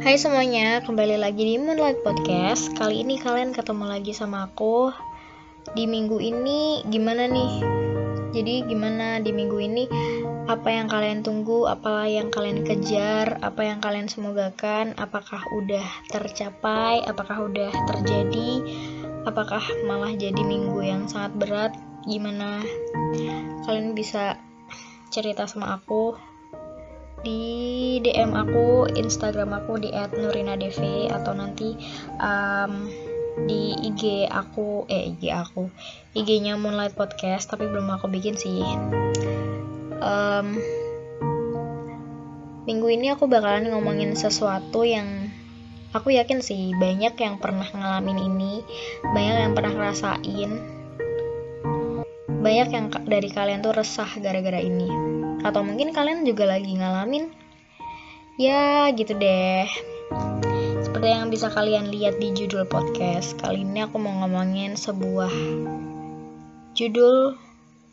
Hai semuanya, kembali lagi di Moonlight Podcast. Kali ini kalian ketemu lagi sama aku. Di minggu ini gimana nih? Jadi gimana di minggu ini? Apa yang kalian tunggu? Apa yang kalian kejar? Apa yang kalian semogakan? Apakah udah tercapai? Apakah udah terjadi? Apakah malah jadi minggu yang sangat berat? Gimana? Kalian bisa cerita sama aku di DM aku, Instagram aku di @nurinadv atau nanti um, di IG aku, eh IG aku, IG-nya Moonlight Podcast, tapi belum aku bikin sih. Um, minggu ini aku bakalan ngomongin sesuatu yang aku yakin sih banyak yang pernah ngalamin ini, banyak yang pernah ngerasain, banyak yang dari kalian tuh resah gara-gara ini atau mungkin kalian juga lagi ngalamin. Ya gitu deh. Seperti yang bisa kalian lihat di judul podcast kali ini aku mau ngomongin sebuah judul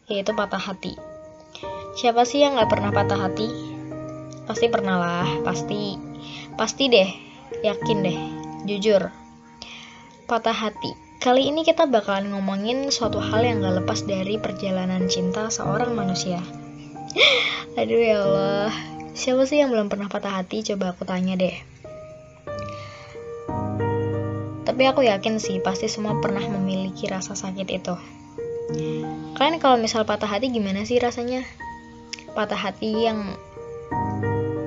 yaitu patah hati. Siapa sih yang gak pernah patah hati? Pasti pernah lah pasti. Pasti deh yakin deh jujur. Patah hati. Kali ini kita bakalan ngomongin suatu hal yang gak lepas dari perjalanan cinta seorang manusia. Aduh ya Allah, siapa sih yang belum pernah patah hati? Coba aku tanya deh. Tapi aku yakin sih, pasti semua pernah memiliki rasa sakit itu. Kalian kalau misal patah hati gimana sih rasanya? Patah hati yang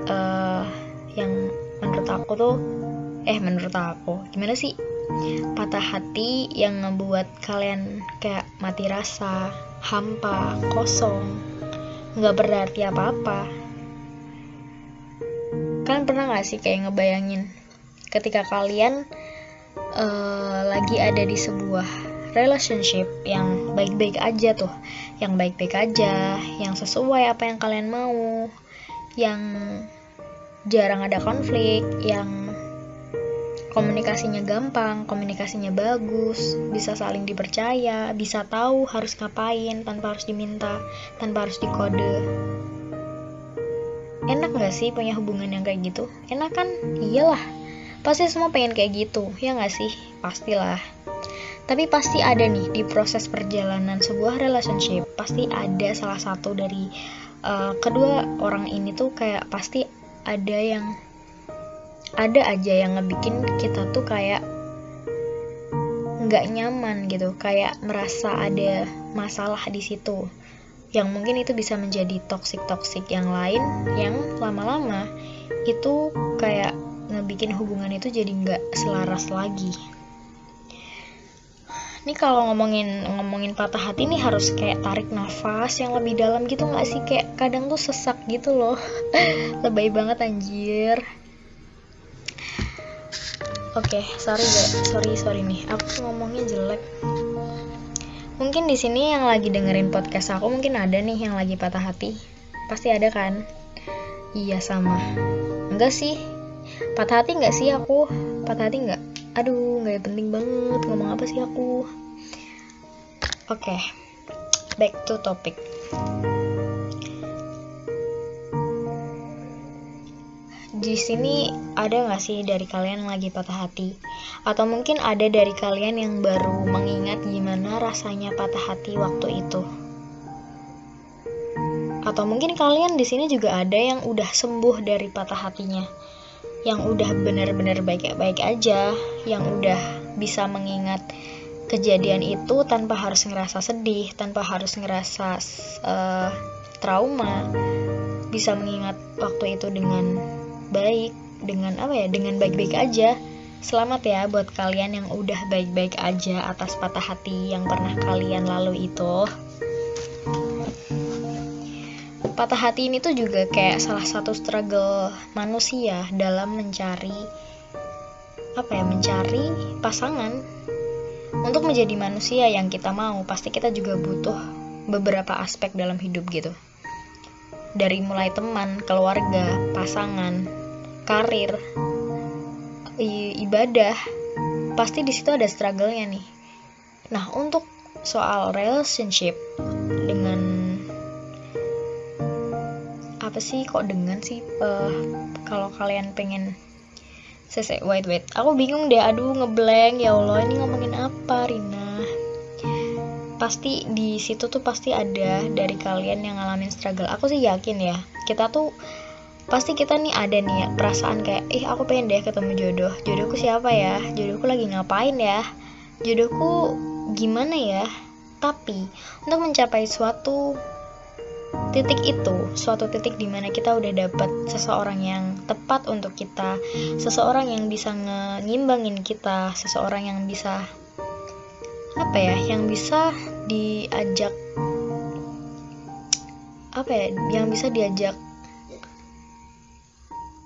uh, yang menurut aku tuh, eh menurut aku gimana sih? Patah hati yang ngebuat kalian kayak mati rasa, hampa, kosong, nggak berarti apa-apa. Kalian pernah nggak sih kayak ngebayangin ketika kalian uh, lagi ada di sebuah relationship yang baik-baik aja tuh, yang baik-baik aja, yang sesuai apa yang kalian mau, yang jarang ada konflik, yang komunikasinya gampang, komunikasinya bagus, bisa saling dipercaya, bisa tahu harus ngapain tanpa harus diminta, tanpa harus dikode. Enak gak sih punya hubungan yang kayak gitu? Enak kan? Iyalah. Pasti semua pengen kayak gitu, ya gak sih? Pastilah. Tapi pasti ada nih di proses perjalanan sebuah relationship, pasti ada salah satu dari uh, kedua orang ini tuh kayak pasti ada yang ada aja yang ngebikin kita tuh kayak nggak nyaman gitu kayak merasa ada masalah di situ. Yang mungkin itu bisa menjadi toxic toxic yang lain yang lama-lama itu kayak ngebikin hubungan itu jadi nggak selaras lagi. Ini kalau ngomongin ngomongin patah hati nih harus kayak tarik nafas yang lebih dalam gitu nggak sih? Kayak kadang tuh sesak gitu loh. Lebay banget anjir Oke, okay, sorry sorry sorry nih, aku ngomongnya jelek. Mungkin di sini yang lagi dengerin podcast aku mungkin ada nih yang lagi patah hati. Pasti ada kan? Iya sama. Enggak sih. Patah hati enggak sih aku? Patah hati enggak? Aduh, nggak penting banget ngomong apa sih aku. Oke, okay, back to topic. Di sini ada nggak sih dari kalian lagi patah hati? Atau mungkin ada dari kalian yang baru mengingat gimana rasanya patah hati waktu itu? Atau mungkin kalian di sini juga ada yang udah sembuh dari patah hatinya, yang udah benar-benar baik-baik aja, yang udah bisa mengingat kejadian itu tanpa harus ngerasa sedih, tanpa harus ngerasa uh, trauma, bisa mengingat waktu itu dengan baik dengan apa ya dengan baik-baik aja. Selamat ya buat kalian yang udah baik-baik aja atas patah hati yang pernah kalian lalu itu. Patah hati ini tuh juga kayak salah satu struggle manusia dalam mencari apa ya mencari pasangan. Untuk menjadi manusia yang kita mau pasti kita juga butuh beberapa aspek dalam hidup gitu. Dari mulai teman, keluarga, pasangan, karir, ibadah, pasti di situ ada struggle-nya nih. Nah, untuk soal relationship dengan apa sih kok dengan sih uh, kalau kalian pengen Sese, wait wait, aku bingung deh, aduh ngeblank ya Allah, ini ngomongin apa Rina? Pasti di situ tuh pasti ada dari kalian yang ngalamin struggle. Aku sih yakin ya, kita tuh pasti kita nih ada nih ya, perasaan kayak, ih aku pengen deh ketemu jodoh. Jodohku siapa ya? Jodohku lagi ngapain ya? Jodohku gimana ya? Tapi untuk mencapai suatu titik itu suatu titik di mana kita udah dapet seseorang yang tepat untuk kita seseorang yang bisa ngimbangin kita seseorang yang bisa apa ya yang bisa diajak apa ya yang bisa diajak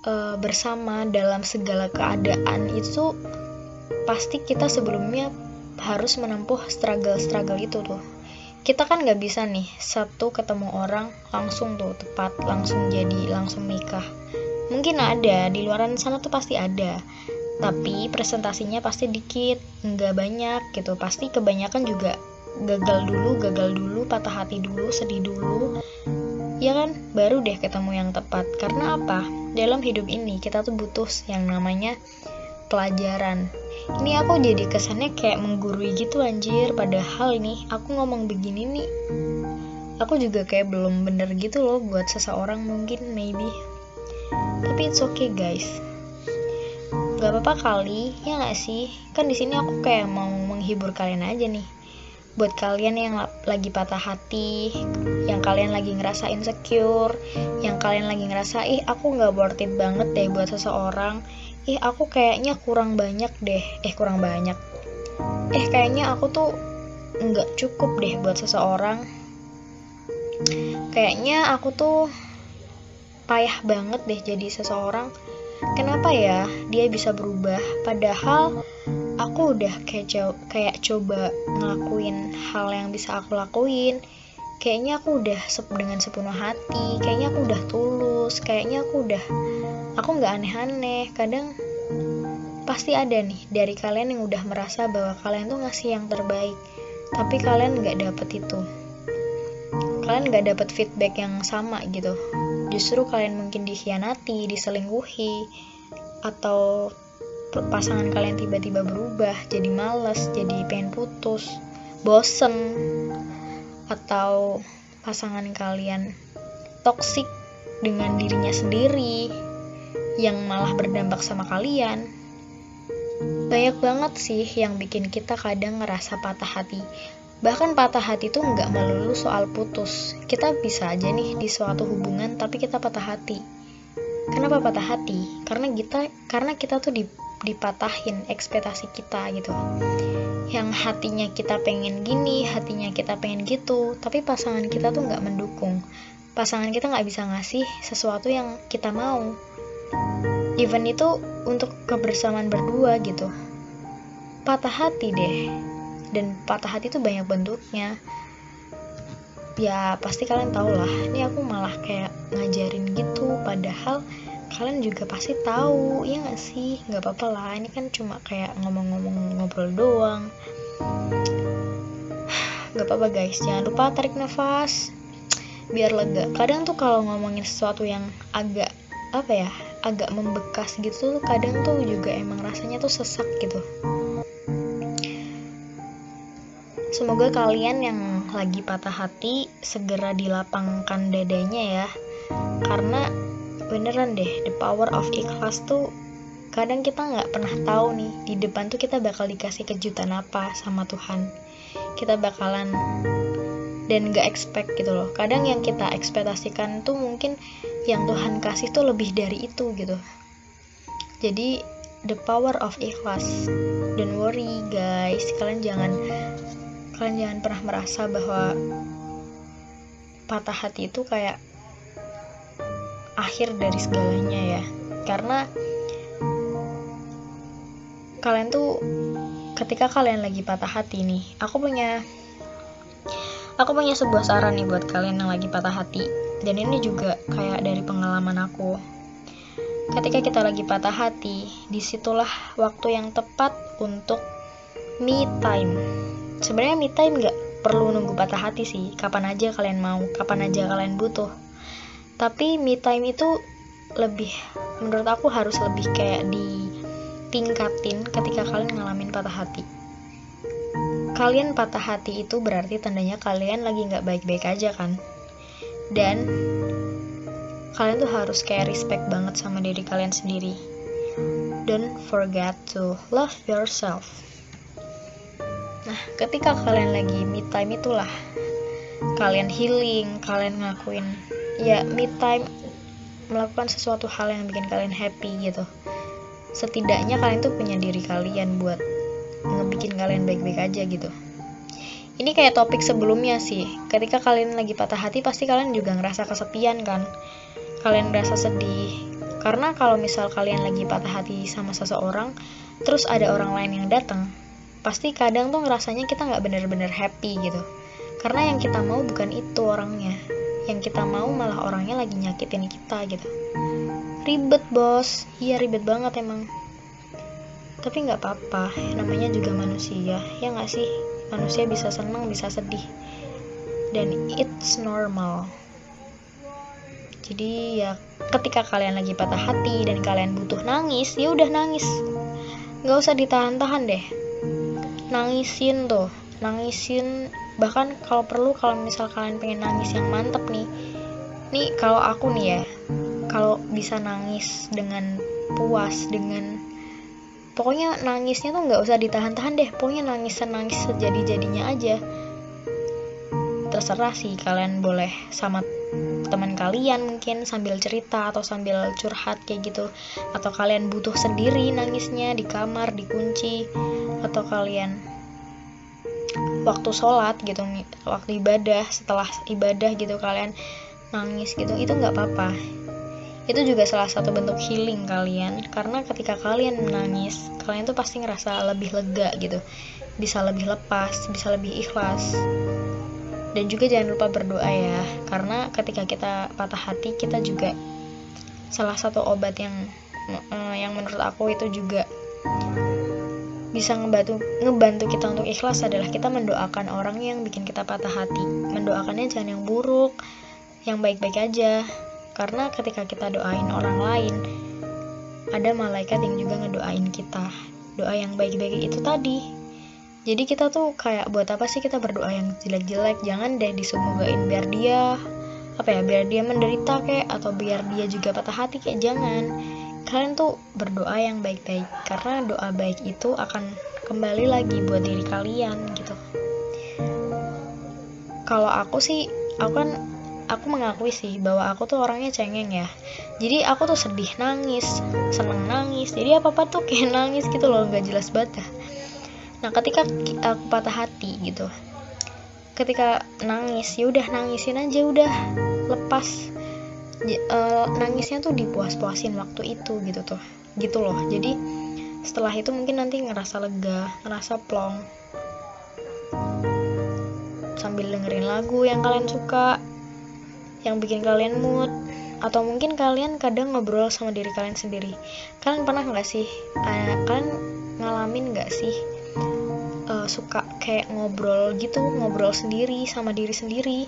uh, bersama dalam segala keadaan itu pasti kita sebelumnya harus menempuh struggle-struggle itu tuh. Kita kan nggak bisa nih satu ketemu orang langsung tuh tepat langsung jadi langsung nikah. Mungkin ada di luaran sana tuh pasti ada. Tapi presentasinya pasti dikit nggak banyak gitu. Pasti kebanyakan juga gagal dulu gagal dulu patah hati dulu sedih dulu. Ya kan? Baru deh ketemu yang tepat. Karena apa dalam hidup ini kita tuh butuh yang namanya pelajaran. Ini aku jadi kesannya kayak menggurui gitu anjir. Padahal nih aku ngomong begini nih aku juga kayak belum bener gitu loh buat seseorang mungkin maybe. Tapi it's okay guys. Gak apa-apa kali ya gak sih? Kan di sini aku kayak mau menghibur kalian aja nih buat kalian yang lagi patah hati yang kalian lagi ngerasa insecure yang kalian lagi ngerasa ih aku nggak worth it banget deh buat seseorang. Ih aku kayaknya kurang banyak deh. Eh kurang banyak. Eh kayaknya aku tuh nggak cukup deh buat seseorang. Kayaknya aku tuh payah banget deh jadi seseorang. Kenapa ya? Dia bisa berubah. Padahal aku udah kayak co kayak coba ngelakuin hal yang bisa aku lakuin. Kayaknya aku udah dengan sepenuh hati. Kayaknya aku udah tulus. Kayaknya aku udah aku nggak aneh-aneh. Kadang pasti ada nih dari kalian yang udah merasa bahwa kalian tuh ngasih yang terbaik tapi kalian nggak dapet itu. Kalian nggak dapet feedback yang sama gitu. Justru kalian mungkin dikhianati diselingkuhi atau pasangan kalian tiba-tiba berubah jadi males jadi pengen putus bosen atau pasangan kalian toksik dengan dirinya sendiri yang malah berdampak sama kalian. Banyak banget sih yang bikin kita kadang ngerasa patah hati. Bahkan patah hati tuh nggak melulu soal putus. Kita bisa aja nih di suatu hubungan tapi kita patah hati. Kenapa patah hati? Karena kita karena kita tuh dipatahin ekspektasi kita gitu. Yang hatinya kita pengen gini, hatinya kita pengen gitu, tapi pasangan kita tuh nggak mendukung. Pasangan kita nggak bisa ngasih sesuatu yang kita mau. Event itu untuk kebersamaan berdua gitu. Patah hati deh. Dan patah hati itu banyak bentuknya. Ya pasti kalian tau lah. Ini aku malah kayak ngajarin gitu padahal kalian juga pasti tahu ya nggak sih? Nggak apa-apa lah ini kan cuma kayak ngomong-ngomong ngobrol doang. Nggak apa-apa guys. Jangan lupa tarik nafas. Biar lega. Kadang tuh kalau ngomongin sesuatu yang agak apa ya agak membekas gitu kadang tuh juga emang rasanya tuh sesak gitu. Semoga kalian yang lagi patah hati segera dilapangkan dadanya ya. Karena beneran deh the power of ikhlas tuh kadang kita nggak pernah tahu nih di depan tuh kita bakal dikasih kejutan apa sama Tuhan. Kita bakalan dan gak expect gitu loh. Kadang yang kita ekspektasikan tuh mungkin yang Tuhan kasih tuh lebih dari itu gitu. Jadi the power of ikhlas. Don't worry guys. Kalian jangan kalian jangan pernah merasa bahwa patah hati itu kayak akhir dari segalanya ya karena kalian tuh ketika kalian lagi patah hati nih aku punya Aku punya sebuah saran nih buat kalian yang lagi patah hati. Dan ini juga kayak dari pengalaman aku. Ketika kita lagi patah hati, di situlah waktu yang tepat untuk me time. Sebenarnya me time gak perlu nunggu patah hati sih. Kapan aja kalian mau, kapan aja kalian butuh. Tapi me time itu lebih, menurut aku harus lebih kayak di tingkatin ketika kalian ngalamin patah hati. Kalian patah hati itu berarti tandanya kalian lagi nggak baik-baik aja kan? Dan kalian tuh harus kayak respect banget sama diri kalian sendiri. Don't forget to love yourself. Nah ketika kalian lagi me time itulah kalian healing kalian ngakuin ya me time melakukan sesuatu hal yang bikin kalian happy gitu. Setidaknya kalian tuh punya diri kalian buat ngebikin kalian baik-baik aja gitu. Ini kayak topik sebelumnya sih. Ketika kalian lagi patah hati pasti kalian juga ngerasa kesepian kan? Kalian ngerasa sedih. Karena kalau misal kalian lagi patah hati sama seseorang terus ada orang lain yang datang pasti kadang tuh ngerasanya kita nggak bener-bener happy gitu. Karena yang kita mau bukan itu orangnya yang kita mau malah orangnya lagi nyakitin kita gitu. Ribet bos. Iya ribet banget emang. Tapi nggak apa-apa. Namanya juga manusia. Ya nggak sih? Manusia bisa senang bisa sedih. Dan it's normal. Jadi ya ketika kalian lagi patah hati dan kalian butuh nangis ya udah nangis. Nggak usah ditahan-tahan deh. Nangisin tuh. Nangisin bahkan kalau perlu kalau misal kalian pengen nangis yang mantep nih nih kalau aku nih ya kalau bisa nangis dengan puas dengan pokoknya nangisnya tuh nggak usah ditahan-tahan deh pokoknya nangis nangis sejadi jadinya aja. Terserah sih kalian boleh sama teman kalian mungkin sambil cerita atau sambil curhat kayak gitu. Atau kalian butuh sendiri nangisnya di kamar dikunci atau kalian waktu sholat gitu waktu ibadah setelah ibadah gitu kalian nangis gitu itu nggak apa-apa. Itu juga salah satu bentuk healing kalian karena ketika kalian menangis kalian tuh pasti ngerasa lebih lega gitu bisa lebih lepas bisa lebih ikhlas. Dan juga jangan lupa berdoa ya karena ketika kita patah hati kita juga salah satu obat yang uh, yang menurut aku itu juga bisa ngebantu ngebantu kita untuk ikhlas adalah kita mendoakan orang yang bikin kita patah hati. Mendoakannya jangan yang buruk yang baik-baik aja. Karena ketika kita doain orang lain ada malaikat yang juga ngedoain kita. Doa yang baik-baik itu tadi. Jadi kita tuh kayak buat apa sih kita berdoa yang jelek-jelek? Jangan deh disemogain biar dia apa ya biar dia menderita kayak atau biar dia juga patah hati kayak jangan kalian tuh berdoa yang baik-baik karena doa baik itu akan kembali lagi buat diri kalian gitu. Kalau aku sih aku kan aku mengakui sih bahwa aku tuh orangnya cengeng ya. Jadi aku tuh sedih nangis seneng nangis. Jadi apa apa tuh kayak nangis gitu loh nggak jelas banget nah ketika aku patah hati gitu ketika nangis ya udah nangisin aja udah lepas uh, nangisnya tuh dipuas-puasin waktu itu gitu tuh. Gitu loh. Jadi setelah itu mungkin nanti ngerasa lega ngerasa plong. Sambil dengerin lagu yang kalian suka yang bikin kalian mood. Atau mungkin kalian kadang ngobrol sama diri kalian sendiri. Kalian pernah nggak sih uh, kalian ngalamin nggak sih uh, suka kayak ngobrol gitu ngobrol sendiri sama diri sendiri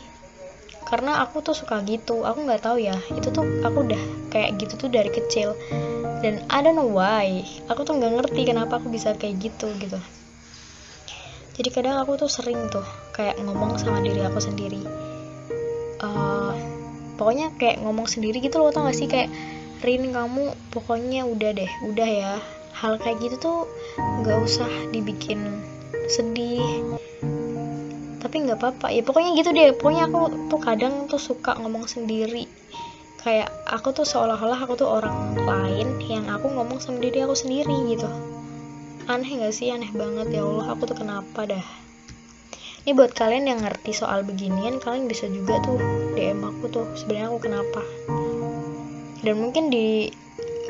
karena aku tuh suka gitu aku nggak tahu ya itu tuh aku udah kayak gitu tuh dari kecil. Dan I don't know why aku tuh nggak ngerti kenapa aku bisa kayak gitu gitu. Jadi kadang aku tuh sering tuh kayak ngomong sama diri aku sendiri. Uh, pokoknya kayak ngomong sendiri gitu loh tau gak sih? Kayak Rin kamu pokoknya udah deh udah ya. Hal kayak gitu tuh nggak usah dibikin sedih tapi nggak apa-apa. Ya pokoknya gitu deh. Pokoknya aku tuh kadang tuh suka ngomong sendiri. Kayak aku tuh seolah-olah aku tuh orang lain yang aku ngomong sama diri aku sendiri gitu. Aneh gak sih? Aneh banget. Ya Allah aku tuh kenapa dah? Ini buat kalian yang ngerti soal beginian kalian bisa juga tuh DM aku tuh sebenarnya aku kenapa. Dan mungkin di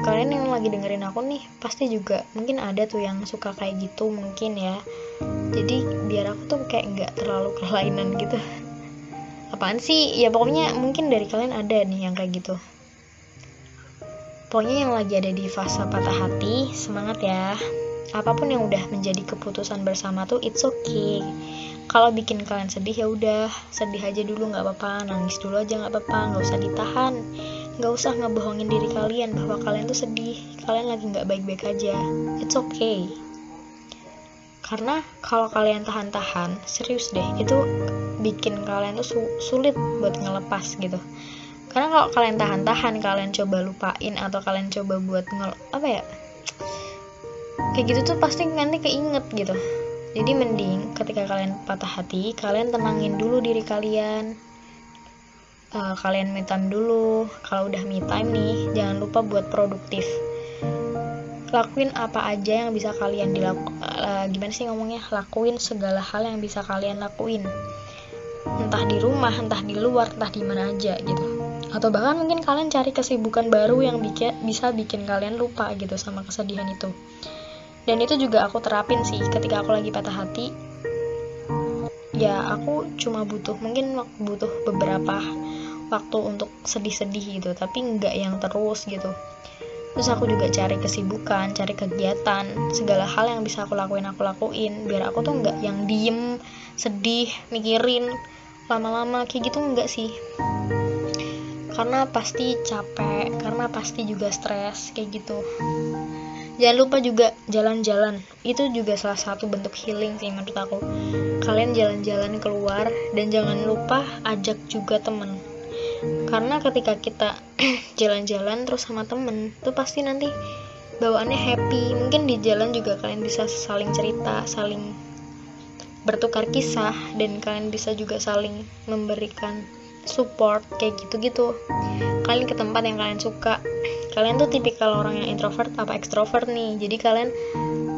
kalian yang lagi dengerin aku nih pasti juga mungkin ada tuh yang suka kayak gitu mungkin ya jadi biar aku tuh kayak nggak terlalu kelainan gitu. Apaan sih? Ya pokoknya mungkin dari kalian ada nih yang kayak gitu. Pokoknya yang lagi ada di fase patah hati semangat ya. Apa pun yang udah menjadi keputusan bersama tuh it's okay. Kalau bikin kalian sedih ya udah. Sedih aja dulu nggak apa-apa. Nangis dulu aja nggak apa-apa. Nggak usah ditahan. Nggak usah ngebohongin diri kalian bahwa kalian tuh sedih. Kalian lagi nggak baik-baik aja. It's okay karena kalau kalian tahan-tahan serius deh itu bikin kalian tuh su sulit buat ngelepas gitu. Karena kalau kalian tahan-tahan kalian coba lupain atau kalian coba buat ngel apa ya? Kayak gitu tuh pasti nanti keinget gitu. Jadi mending ketika kalian patah hati kalian tenangin dulu diri kalian. Uh, kalian me time dulu. Kalau udah me time nih jangan lupa buat produktif lakuin apa aja yang bisa kalian dilakukan uh, gimana sih ngomongnya? Lakuin segala hal yang bisa kalian lakuin. Entah di rumah entah di luar entah di mana aja gitu. Atau bahkan mungkin kalian cari kesibukan baru yang bikin, bisa bikin kalian lupa gitu sama kesedihan itu. Dan itu juga aku terapin sih ketika aku lagi patah hati. Ya aku cuma butuh mungkin butuh beberapa waktu untuk sedih-sedih gitu. Tapi nggak yang terus gitu terus aku juga cari kesibukan cari kegiatan segala hal yang bisa aku lakuin aku lakuin. Biar aku tuh nggak yang diem sedih mikirin lama-lama kayak gitu nggak sih. Karena pasti capek karena pasti juga stres kayak gitu. Jangan lupa juga jalan-jalan. Itu juga salah satu bentuk healing sih menurut aku. Kalian jalan-jalan keluar dan jangan lupa ajak juga temen karena ketika kita jalan-jalan terus sama temen tuh pasti nanti bawaannya happy. Mungkin di jalan juga kalian bisa saling cerita saling bertukar kisah dan kalian bisa juga saling memberikan support kayak gitu-gitu. Kalian ke tempat yang kalian suka. Kalian tuh tipikal orang yang introvert apa ekstrovert nih. Jadi kalian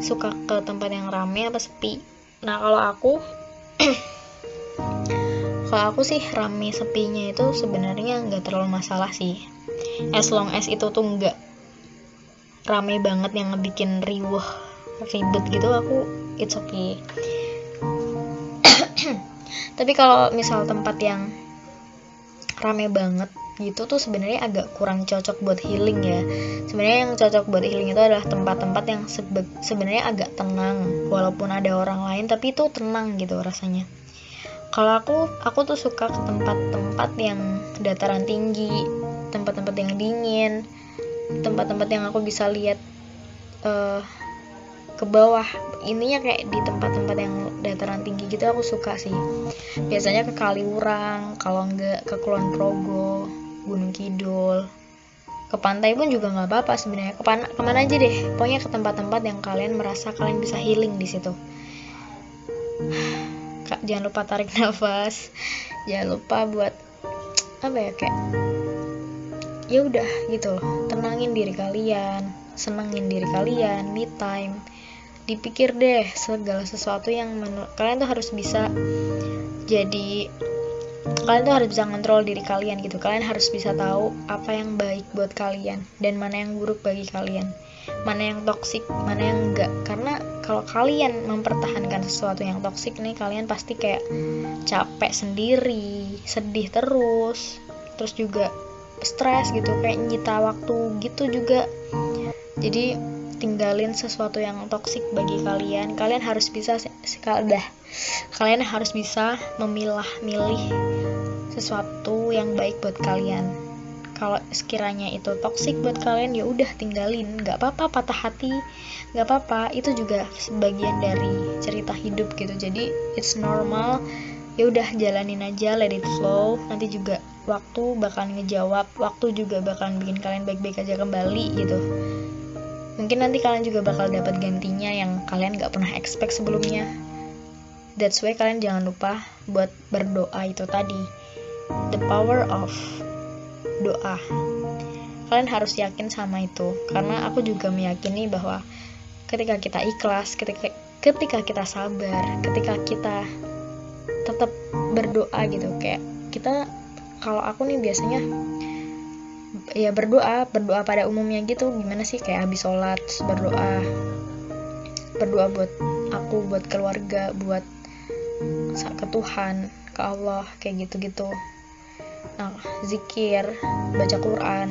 suka ke tempat yang rame apa sepi. Nah kalau aku kalau aku sih rame sepinya itu sebenarnya nggak terlalu masalah sih. As long as itu tuh nggak rame banget yang ngebikin riuh ribet gitu aku it's okay. Tapi kalau misal tempat yang rame banget gitu tuh sebenarnya agak kurang cocok buat healing ya. Sebenarnya yang cocok buat healing itu adalah tempat-tempat yang sebe sebenarnya agak tenang walaupun ada orang lain tapi itu tenang gitu rasanya kalau aku aku tuh suka ke tempat-tempat yang dataran tinggi tempat-tempat yang dingin tempat-tempat yang aku bisa lihat uh, ke bawah. Ininya kayak di tempat-tempat yang dataran tinggi gitu aku suka sih. Biasanya ke Kaliurang kalau enggak ke Kulon Progo Gunung Kidul. Ke pantai pun juga nggak apa-apa sebenarnya. Ke ke mana aja deh. Pokoknya ke tempat-tempat yang kalian merasa kalian bisa healing di situ jangan lupa tarik nafas. Jangan lupa buat apa ya kayak ya udah gitu loh. Tenangin diri kalian senengin diri kalian me time. Dipikir deh segala sesuatu yang kalian tuh harus bisa jadi kalian tuh harus bisa ngontrol diri kalian gitu. Kalian harus bisa tahu apa yang baik buat kalian dan mana yang buruk bagi kalian mana yang toksik mana yang enggak. Karena kalau kalian mempertahankan sesuatu yang toksik nih kalian pasti kayak capek sendiri sedih terus terus juga stres gitu kayak nyita waktu gitu juga. Jadi tinggalin sesuatu yang toksik bagi kalian. Kalian harus bisa dah. Kalian harus bisa memilah milih sesuatu yang baik buat kalian kalau sekiranya itu toksik buat kalian ya udah tinggalin. Nggak apa-apa patah hati. Nggak apa-apa. Itu juga sebagian dari cerita hidup gitu. Jadi it's normal. Ya udah jalanin aja. Let it flow. Nanti juga waktu bakalan ngejawab. Waktu juga bakalan bikin kalian baik-baik aja kembali gitu. Mungkin nanti kalian juga bakal dapat gantinya yang kalian gak pernah expect sebelumnya. That's why kalian jangan lupa buat berdoa itu tadi. The power of doa. Kalian harus yakin sama itu karena aku juga meyakini bahwa ketika kita ikhlas ketika ketika kita sabar ketika kita tetap berdoa gitu kayak kita kalau aku nih biasanya ya berdoa berdoa pada umumnya gitu gimana sih kayak habis sholat berdoa berdoa buat aku buat keluarga buat ke Tuhan ke Allah kayak gitu-gitu nah zikir baca Quran.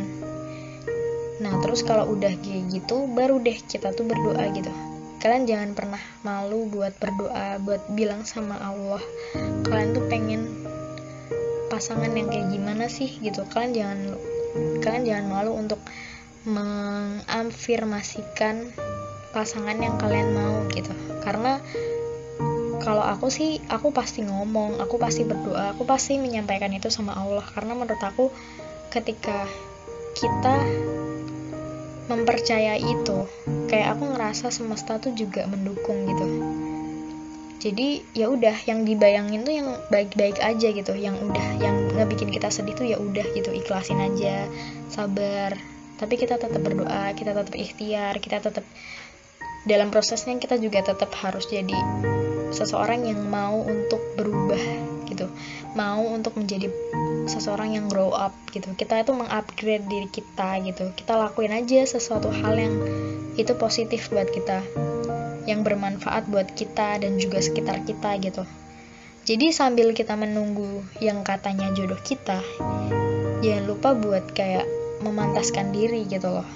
Nah terus kalau udah kayak gitu baru deh kita tuh berdoa gitu. Kalian jangan pernah malu buat berdoa buat bilang sama Allah. Kalian tuh pengen pasangan yang kayak gimana sih gitu. Kalian jangan kalian jangan malu untuk mengafirmasikan pasangan yang kalian mau gitu. Karena kalau aku sih aku pasti ngomong aku pasti berdoa aku pasti menyampaikan itu sama Allah. Karena menurut aku ketika kita mempercayai itu kayak aku ngerasa semesta tuh juga mendukung gitu. Jadi ya udah yang dibayangin tuh yang baik-baik aja gitu. Yang udah yang ngebikin kita sedih tuh ya udah gitu ikhlasin aja sabar. Tapi kita tetap berdoa kita tetap ikhtiar kita tetap dalam prosesnya kita juga tetap harus jadi seseorang yang mau untuk berubah gitu. Mau untuk menjadi seseorang yang grow up gitu. Kita itu mengupgrade diri kita gitu. Kita lakuin aja sesuatu hal yang itu positif buat kita yang bermanfaat buat kita dan juga sekitar kita gitu. Jadi sambil kita menunggu yang katanya jodoh kita jangan lupa buat kayak memantaskan diri gitu loh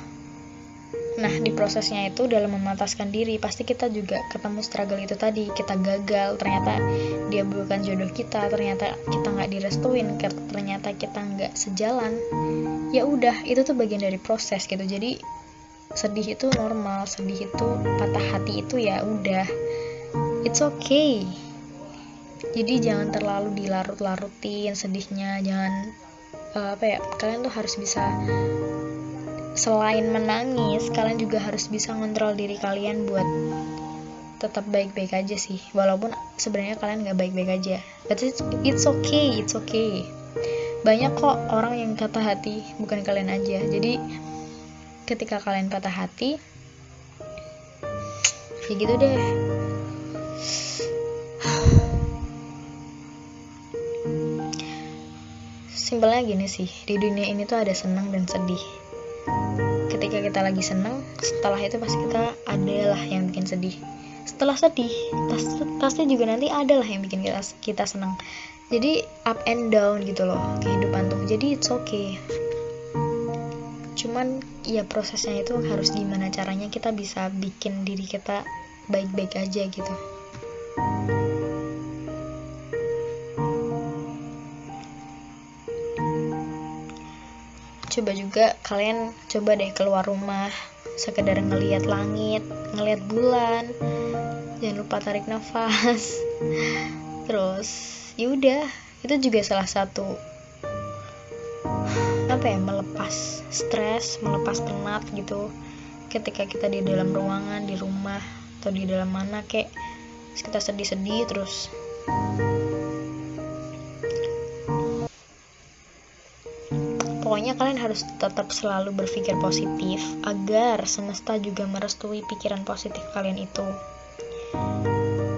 Nah, di prosesnya itu dalam memantaskan diri, pasti kita juga ketemu struggle itu tadi. Kita gagal, ternyata dia bukan jodoh kita, ternyata kita nggak direstuin, ternyata kita nggak sejalan. Ya udah, itu tuh bagian dari proses gitu. Jadi sedih itu normal, sedih itu patah hati itu ya udah. It's okay. Jadi jangan terlalu dilarut-larutin sedihnya, jangan uh, apa ya? Kalian tuh harus bisa selain menangis kalian juga harus bisa ngontrol diri kalian buat tetap baik-baik aja sih. Walaupun sebenarnya kalian nggak baik-baik aja. But it's, it's okay it's okay. Banyak kok orang yang kata hati bukan kalian aja. Jadi ketika kalian patah hati ya gitu deh. Simpelnya gini sih di dunia ini tuh ada senang dan sedih ketika kita lagi seneng setelah itu pasti kita adalah yang bikin sedih. Setelah sedih pasti juga nanti adalah yang bikin kita kita senang jadi up and down gitu loh kehidupan tuh. Jadi it's okay. Cuman ya prosesnya itu harus gimana caranya kita bisa bikin diri kita baik-baik aja gitu coba juga kalian coba deh keluar rumah sekedar ngelihat langit ngelihat bulan. Jangan lupa tarik nafas. Terus yaudah itu juga salah satu apa ya melepas stres melepas penat gitu. Ketika kita di dalam ruangan di rumah atau di dalam mana kayak kita sedih-sedih terus Pokoknya kalian harus tetap selalu berpikir positif agar semesta juga merestui pikiran positif kalian itu.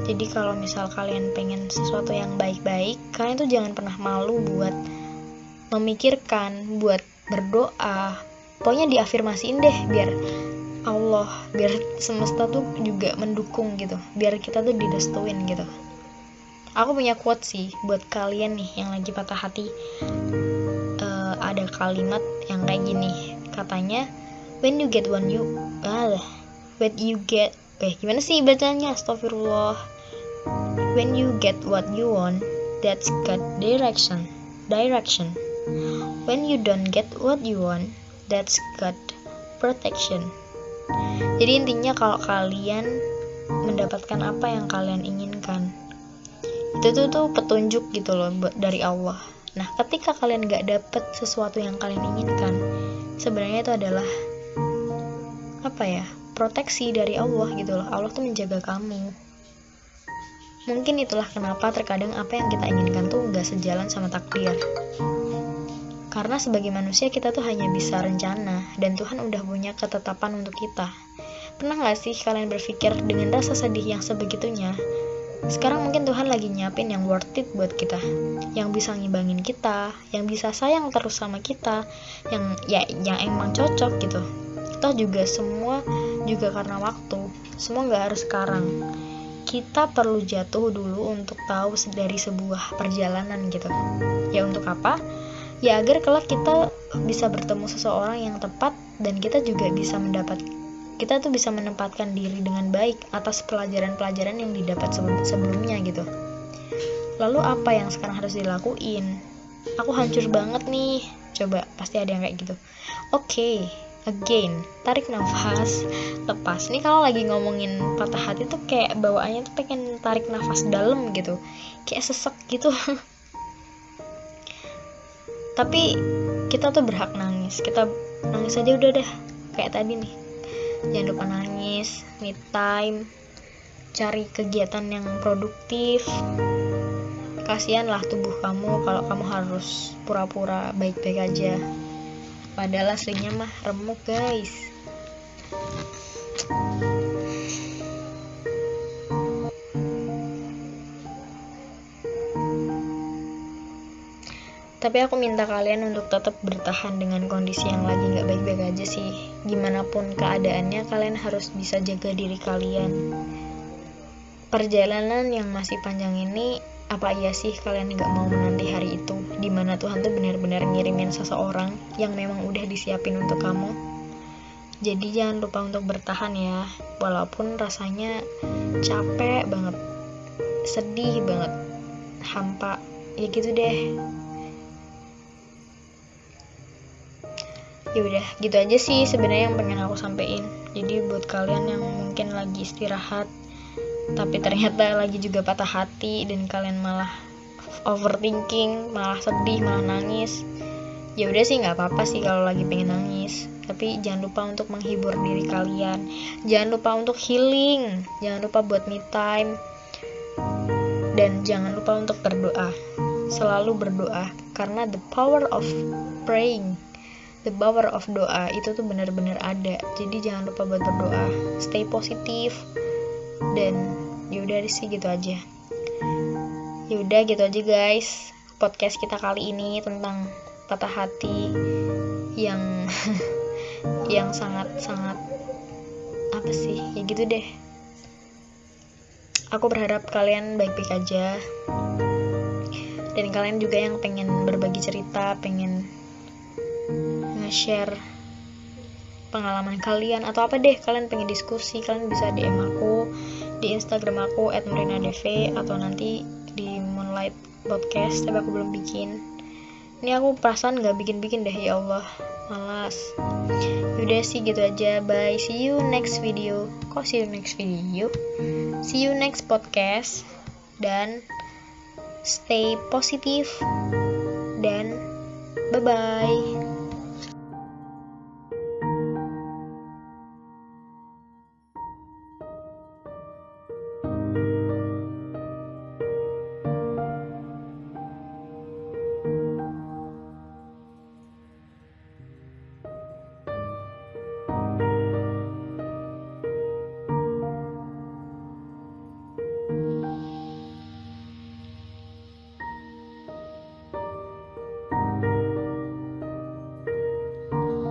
Jadi kalau misal kalian pengen sesuatu yang baik-baik, kalian tuh jangan pernah malu buat memikirkan, buat berdoa. Pokoknya diafirmasiin deh biar Allah, biar semesta tuh juga mendukung gitu, biar kita tuh direstuin gitu. Aku punya quote sih buat kalian nih yang lagi patah hati ada kalimat yang kayak gini. Katanya when you get one you ah when you get eh gimana sih bacanya? Astagfirullah. When you get what you want that's God direction. Direction. When you don't get what you want that's God protection. Jadi intinya kalau kalian mendapatkan apa yang kalian inginkan itu tuh tuh petunjuk gitu loh dari Allah Nah, ketika kalian gak dapet sesuatu yang kalian inginkan, sebenarnya itu adalah apa ya? Proteksi dari Allah gitu loh. Allah tuh menjaga kamu. Mungkin itulah kenapa terkadang apa yang kita inginkan tuh gak sejalan sama takdir. Karena sebagai manusia kita tuh hanya bisa rencana dan Tuhan udah punya ketetapan untuk kita. Pernah gak sih kalian berpikir dengan rasa sedih yang sebegitunya, sekarang mungkin Tuhan lagi nyiapin yang worth it buat kita. Yang bisa ngibangin kita yang bisa sayang terus sama kita yang ya yang emang cocok gitu. Toh juga semua juga karena waktu. Semua nggak harus sekarang. Kita perlu jatuh dulu untuk tahu dari sebuah perjalanan gitu. Ya untuk apa? Ya agar kelak kita bisa bertemu seseorang yang tepat dan kita juga bisa mendapat kita tuh bisa menempatkan diri dengan baik atas pelajaran-pelajaran yang didapat sebelumnya gitu. Lalu apa yang sekarang harus dilakuin? Aku hancur banget nih. Coba pasti ada yang kayak gitu. Oke okay, again tarik nafas lepas. Nih kalau lagi ngomongin patah hati tuh kayak bawaannya tuh pengen tarik nafas dalam gitu. Kayak sesek gitu. Tapi kita tuh berhak nangis. Kita nangis aja udah deh kayak tadi nih jangan lupa nangis me time cari kegiatan yang produktif. Kasihanlah tubuh kamu kalau kamu harus pura-pura baik-baik aja. Padahal aslinya mah remuk guys tapi aku minta kalian untuk tetap bertahan dengan kondisi yang lagi nggak baik-baik aja sih. Gimana pun keadaannya kalian harus bisa jaga diri kalian. Perjalanan yang masih panjang ini apa iya sih kalian nggak mau menanti hari itu? Di mana Tuhan tuh benar-benar ngirimin seseorang yang memang udah disiapin untuk kamu? Jadi jangan lupa untuk bertahan ya walaupun rasanya capek banget sedih banget hampa. Ya gitu deh ya udah gitu aja sih sebenarnya yang pengen aku sampein. Jadi buat kalian yang mungkin lagi istirahat tapi ternyata lagi juga patah hati dan kalian malah overthinking malah sedih malah nangis ya udah sih nggak apa-apa sih kalau lagi pengen nangis. Tapi jangan lupa untuk menghibur diri kalian. Jangan lupa untuk healing. Jangan lupa buat me time. Dan jangan lupa untuk berdoa. Selalu berdoa. Karena the power of praying the power of doa itu tuh benar-benar ada. Jadi jangan lupa buat berdoa. Stay positif dan yaudah sih gitu aja. Yaudah gitu aja guys podcast kita kali ini tentang patah hati yang yang sangat sangat apa sih? Ya gitu deh. Aku berharap kalian baik-baik aja. Dan kalian juga yang pengen berbagi cerita pengen nge-share pengalaman kalian atau apa deh kalian pengen diskusi kalian bisa DM aku di Instagram aku @marinadv atau nanti di Moonlight Podcast tapi aku belum bikin. Ini aku perasaan nggak bikin-bikin deh ya Allah. Malas. Yaudah sih gitu aja. Bye. See you next video. Kok see you next video? See you next podcast. Dan stay positif dan bye bye